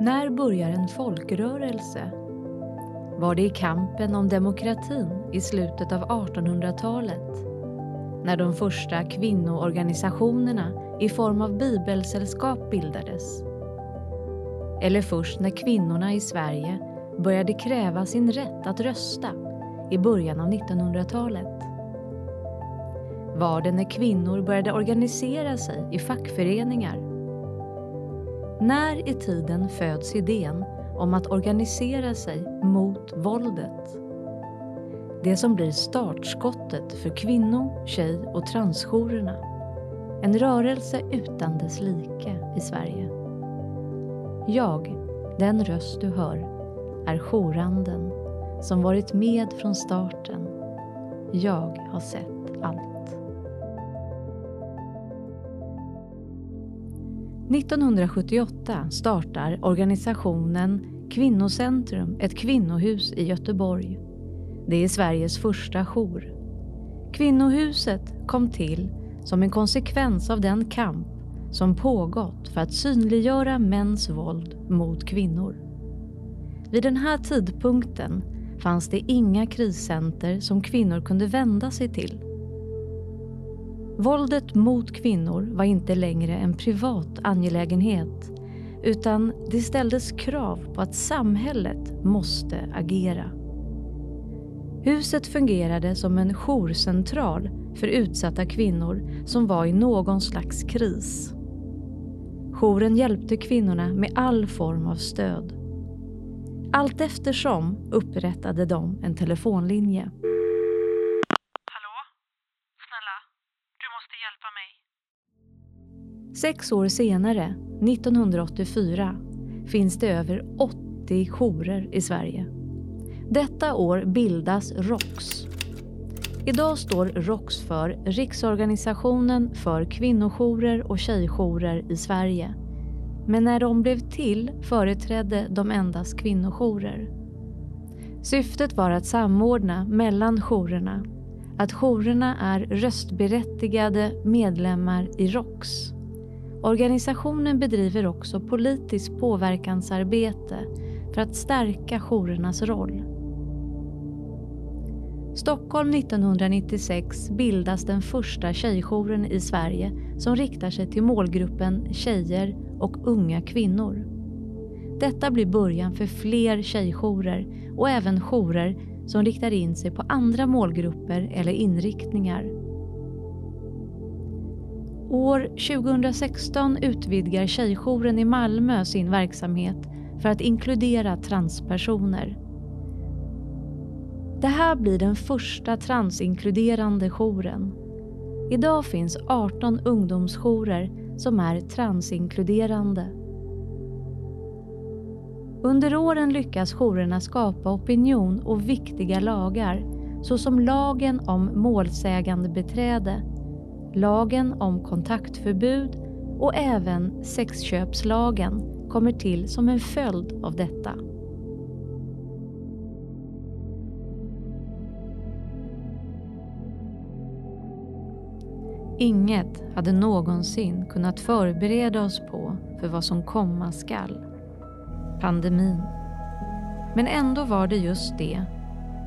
När börjar en folkrörelse? Var det i kampen om demokratin i slutet av 1800-talet? När de första kvinnoorganisationerna i form av bibelsällskap bildades? Eller först när kvinnorna i Sverige började kräva sin rätt att rösta i början av 1900-talet? Var det när kvinnor började organisera sig i fackföreningar? När i tiden föds idén om att organisera sig mot våldet? Det som blir startskottet för kvinno-, tjej och transjourerna. En rörelse utan dess like i Sverige. Jag, den röst du hör, är jouranden som varit med från starten. Jag har sett allt. 1978 startar organisationen Kvinnocentrum ett kvinnohus i Göteborg. Det är Sveriges första jour. Kvinnohuset kom till som en konsekvens av den kamp som pågått för att synliggöra mäns våld mot kvinnor. Vid den här tidpunkten fanns det inga kriscenter som kvinnor kunde vända sig till. Våldet mot kvinnor var inte längre en privat angelägenhet utan det ställdes krav på att samhället måste agera. Huset fungerade som en jourcentral för utsatta kvinnor som var i någon slags kris. Jouren hjälpte kvinnorna med all form av stöd. Allt eftersom upprättade de en telefonlinje. Sex år senare, 1984, finns det över 80 jourer i Sverige. Detta år bildas ROX. Idag står ROX för Riksorganisationen för kvinnojourer och tjejjourer i Sverige. Men när de blev till företrädde de endast kvinnojourer. Syftet var att samordna mellan jourerna. Att jourerna är röstberättigade medlemmar i ROX. Organisationen bedriver också politiskt påverkansarbete för att stärka jourernas roll. Stockholm 1996 bildas den första tjejjouren i Sverige som riktar sig till målgruppen tjejer och unga kvinnor. Detta blir början för fler tjejjourer och även jourer som riktar in sig på andra målgrupper eller inriktningar. År 2016 utvidgar Tjejjouren i Malmö sin verksamhet för att inkludera transpersoner. Det här blir den första transinkluderande jouren. Idag finns 18 ungdomsjourer som är transinkluderande. Under åren lyckas jourerna skapa opinion och viktiga lagar såsom lagen om målsägande beträde, lagen om kontaktförbud och även sexköpslagen kommer till som en följd av detta. Inget hade någonsin kunnat förbereda oss på för vad som komma skall. Pandemin. Men ändå var det just det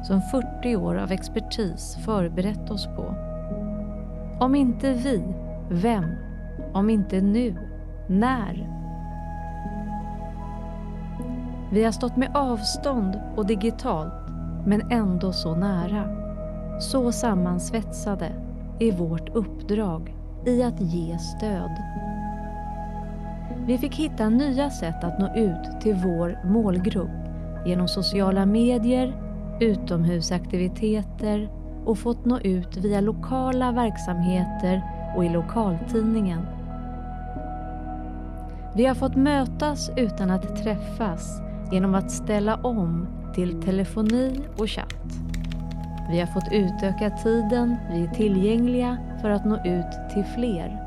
som 40 år av expertis förberett oss på. Om inte vi, vem? Om inte nu, när? Vi har stått med avstånd och digitalt, men ändå så nära. Så sammansvetsade är vårt uppdrag i att ge stöd. Vi fick hitta nya sätt att nå ut till vår målgrupp genom sociala medier, utomhusaktiviteter och fått nå ut via lokala verksamheter och i lokaltidningen. Vi har fått mötas utan att träffas genom att ställa om till telefoni och chatt. Vi har fått utöka tiden vi är tillgängliga för att nå ut till fler.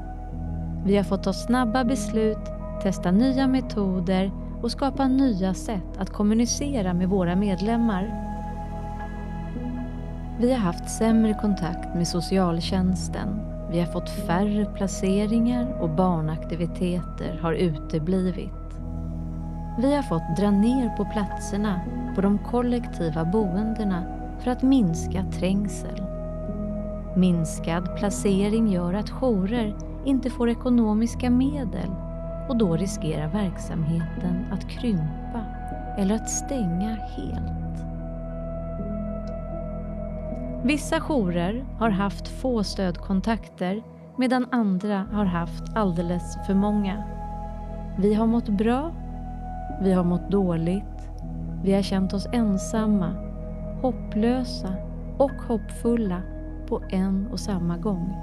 Vi har fått ta snabba beslut, testa nya metoder och skapa nya sätt att kommunicera med våra medlemmar. Vi har haft sämre kontakt med socialtjänsten. Vi har fått färre placeringar och barnaktiviteter har uteblivit. Vi har fått dra ner på platserna på de kollektiva boendena för att minska trängsel. Minskad placering gör att jourer inte får ekonomiska medel och då riskerar verksamheten att krympa eller att stänga helt. Vissa jourer har haft få stödkontakter medan andra har haft alldeles för många. Vi har mått bra, vi har mått dåligt, vi har känt oss ensamma, hopplösa och hoppfulla på en och samma gång.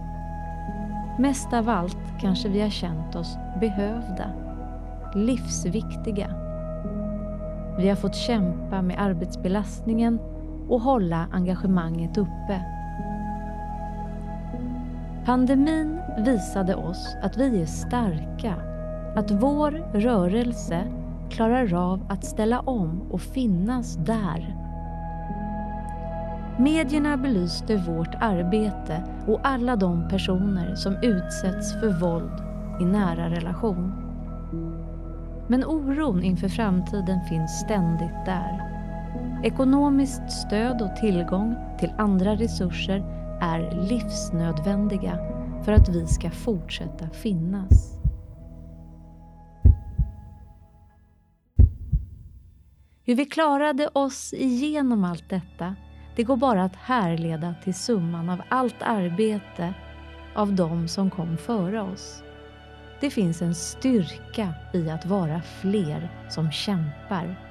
Mest av allt kanske vi har känt oss behövda, livsviktiga. Vi har fått kämpa med arbetsbelastningen och hålla engagemanget uppe. Pandemin visade oss att vi är starka, att vår rörelse klarar av att ställa om och finnas där. Medierna belyste vårt arbete och alla de personer som utsätts för våld i nära relation. Men oron inför framtiden finns ständigt där. Ekonomiskt stöd och tillgång till andra resurser är livsnödvändiga för att vi ska fortsätta finnas. Hur vi klarade oss igenom allt detta, det går bara att härleda till summan av allt arbete av de som kom före oss. Det finns en styrka i att vara fler som kämpar.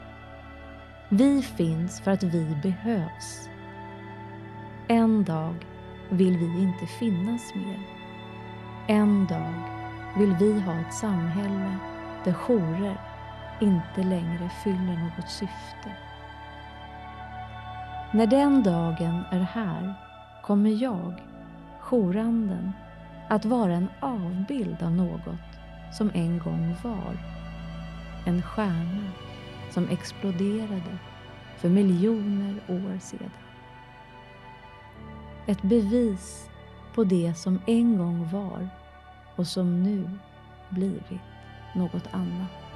Vi finns för att vi behövs. En dag vill vi inte finnas mer. En dag vill vi ha ett samhälle där jourer inte längre fyller något syfte. När den dagen är här kommer jag, jouranden, att vara en avbild av något som en gång var. En stjärna som exploderade för miljoner år sedan. Ett bevis på det som en gång var och som nu blivit något annat.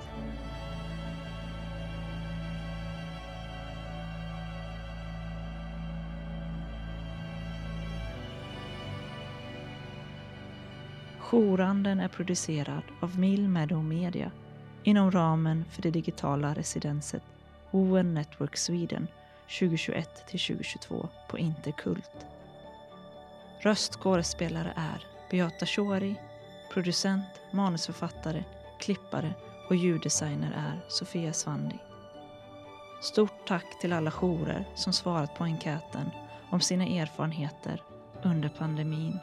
Jouranden är producerad av Mill Meadow Media inom ramen för det digitala residenset Owen Network Sweden 2021-2022 på Interkult. Röstskådespelare är Beata Shori, producent, manusförfattare, klippare och ljuddesigner är Sofia Svandi. Stort tack till alla jourer som svarat på enkäten om sina erfarenheter under pandemin